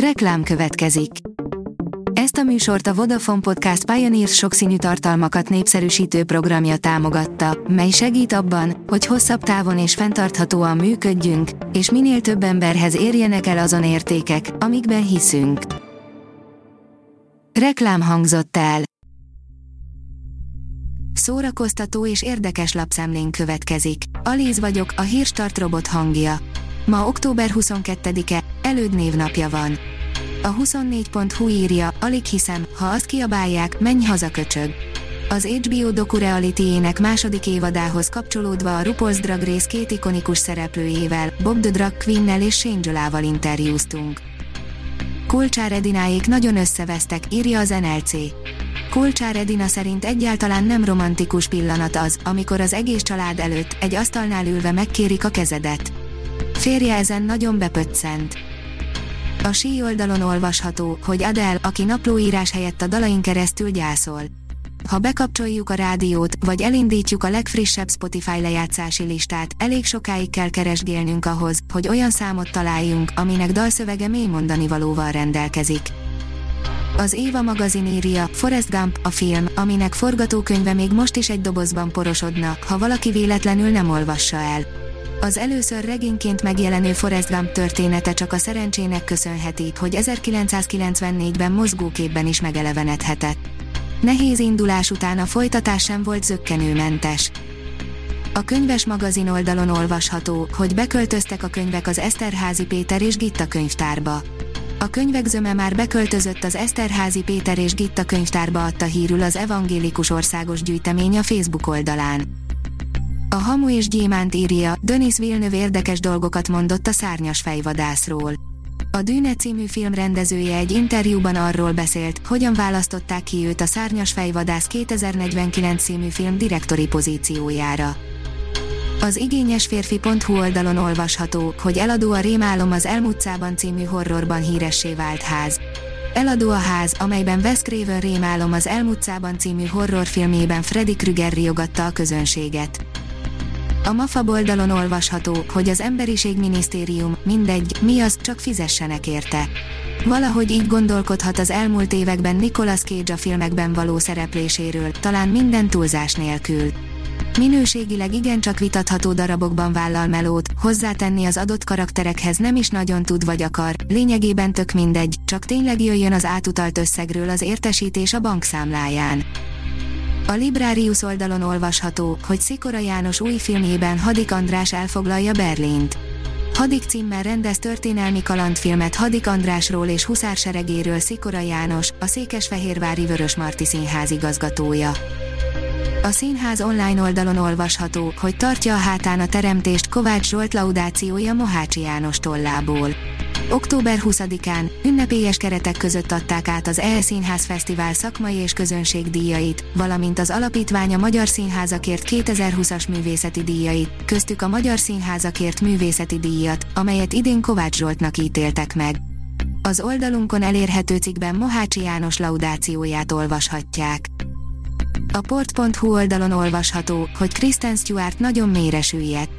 Reklám következik. Ezt a műsort a Vodafone Podcast Pioneers sokszínű tartalmakat népszerűsítő programja támogatta, mely segít abban, hogy hosszabb távon és fenntarthatóan működjünk, és minél több emberhez érjenek el azon értékek, amikben hiszünk. Reklám hangzott el. Szórakoztató és érdekes lapszemlén következik. Alíz vagyok, a hírstart robot hangja. Ma október 22-e, előd névnapja van. A 24.hu írja, alig hiszem, ha azt kiabálják, menj haza köcsög. Az HBO doku reality második évadához kapcsolódva a RuPaul's Drag Race két ikonikus szereplőjével, Bob the Drag Queen-nel és Shane interjúztunk. Kulcsár Edináék nagyon összevesztek, írja az NLC. Kulcsár Edina szerint egyáltalán nem romantikus pillanat az, amikor az egész család előtt, egy asztalnál ülve megkérik a kezedet. Férje ezen nagyon bepöccent. A sí oldalon olvasható, hogy Adele, aki naplóírás helyett a dalain keresztül gyászol. Ha bekapcsoljuk a rádiót, vagy elindítjuk a legfrissebb Spotify lejátszási listát, elég sokáig kell keresgélnünk ahhoz, hogy olyan számot találjunk, aminek dalszövege mély mondani valóval rendelkezik. Az Éva magazin írja, Forrest Gump, a film, aminek forgatókönyve még most is egy dobozban porosodna, ha valaki véletlenül nem olvassa el. Az először regényként megjelenő Forrest Gump története csak a szerencsének köszönheti, hogy 1994-ben mozgóképben is megelevenedhetett. Nehéz indulás után a folytatás sem volt zöggenőmentes. A könyves magazin oldalon olvasható, hogy beköltöztek a könyvek az Eszterházi Péter és Gitta könyvtárba. A könyvek zöme már beköltözött az Eszterházi Péter és Gitta könyvtárba adta hírül az Evangélikus Országos Gyűjtemény a Facebook oldalán. A Hamu és Gyémánt írja, Denis Villeneuve érdekes dolgokat mondott a szárnyas fejvadászról. A Dűne című film rendezője egy interjúban arról beszélt, hogyan választották ki őt a Szárnyas fejvadász 2049 című film direktori pozíciójára. Az igényes férfi.hu oldalon olvasható, hogy eladó a Rémálom az Elmutcában című horrorban híressé vált ház. Eladó a ház, amelyben Wes Craven Rémálom az Elmutcában című horrorfilmében Freddy Krüger riogatta a közönséget. A MAFA oldalon olvasható, hogy az Emberiség Minisztérium, mindegy, mi az, csak fizessenek érte. Valahogy így gondolkodhat az elmúlt években Nicolas Cage a filmekben való szerepléséről, talán minden túlzás nélkül. Minőségileg igencsak vitatható darabokban vállal melót, hozzátenni az adott karakterekhez nem is nagyon tud vagy akar, lényegében tök mindegy, csak tényleg jöjjön az átutalt összegről az értesítés a bankszámláján. A Librarius oldalon olvasható, hogy Szikora János új filmjében Hadik András elfoglalja Berlint. Hadik címmel rendez történelmi kalandfilmet Hadik Andrásról és Huszárseregéről Szikora János, a Székesfehérvári Vörösmarty Színház igazgatója. A színház online oldalon olvasható, hogy tartja a hátán a teremtést Kovács Zsolt laudációja Mohácsi János tollából. Október 20-án ünnepélyes keretek között adták át az EL Színház Fesztivál szakmai és közönség díjait, valamint az alapítvány a Magyar Színházakért 2020-as művészeti díjait, köztük a Magyar Színházakért művészeti díjat, amelyet idén Kovács Zsoltnak ítéltek meg. Az oldalunkon elérhető cikkben Mohácsi János laudációját olvashatják. A port.hu oldalon olvasható, hogy Kristen Stewart nagyon mélyre süllyedt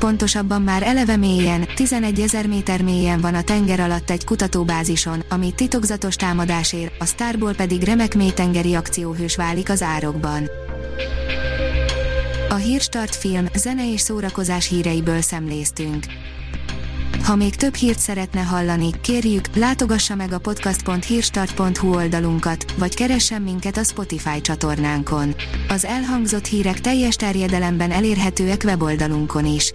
pontosabban már eleve mélyen, 11 ezer méter mélyen van a tenger alatt egy kutatóbázison, ami titokzatos támadásért, a Starból pedig remek mélytengeri akcióhős válik az árokban. A Hírstart film, zene és szórakozás híreiből szemléztünk. Ha még több hírt szeretne hallani, kérjük, látogassa meg a podcast.hírstart.hu oldalunkat, vagy keressen minket a Spotify csatornánkon. Az elhangzott hírek teljes terjedelemben elérhetőek weboldalunkon is.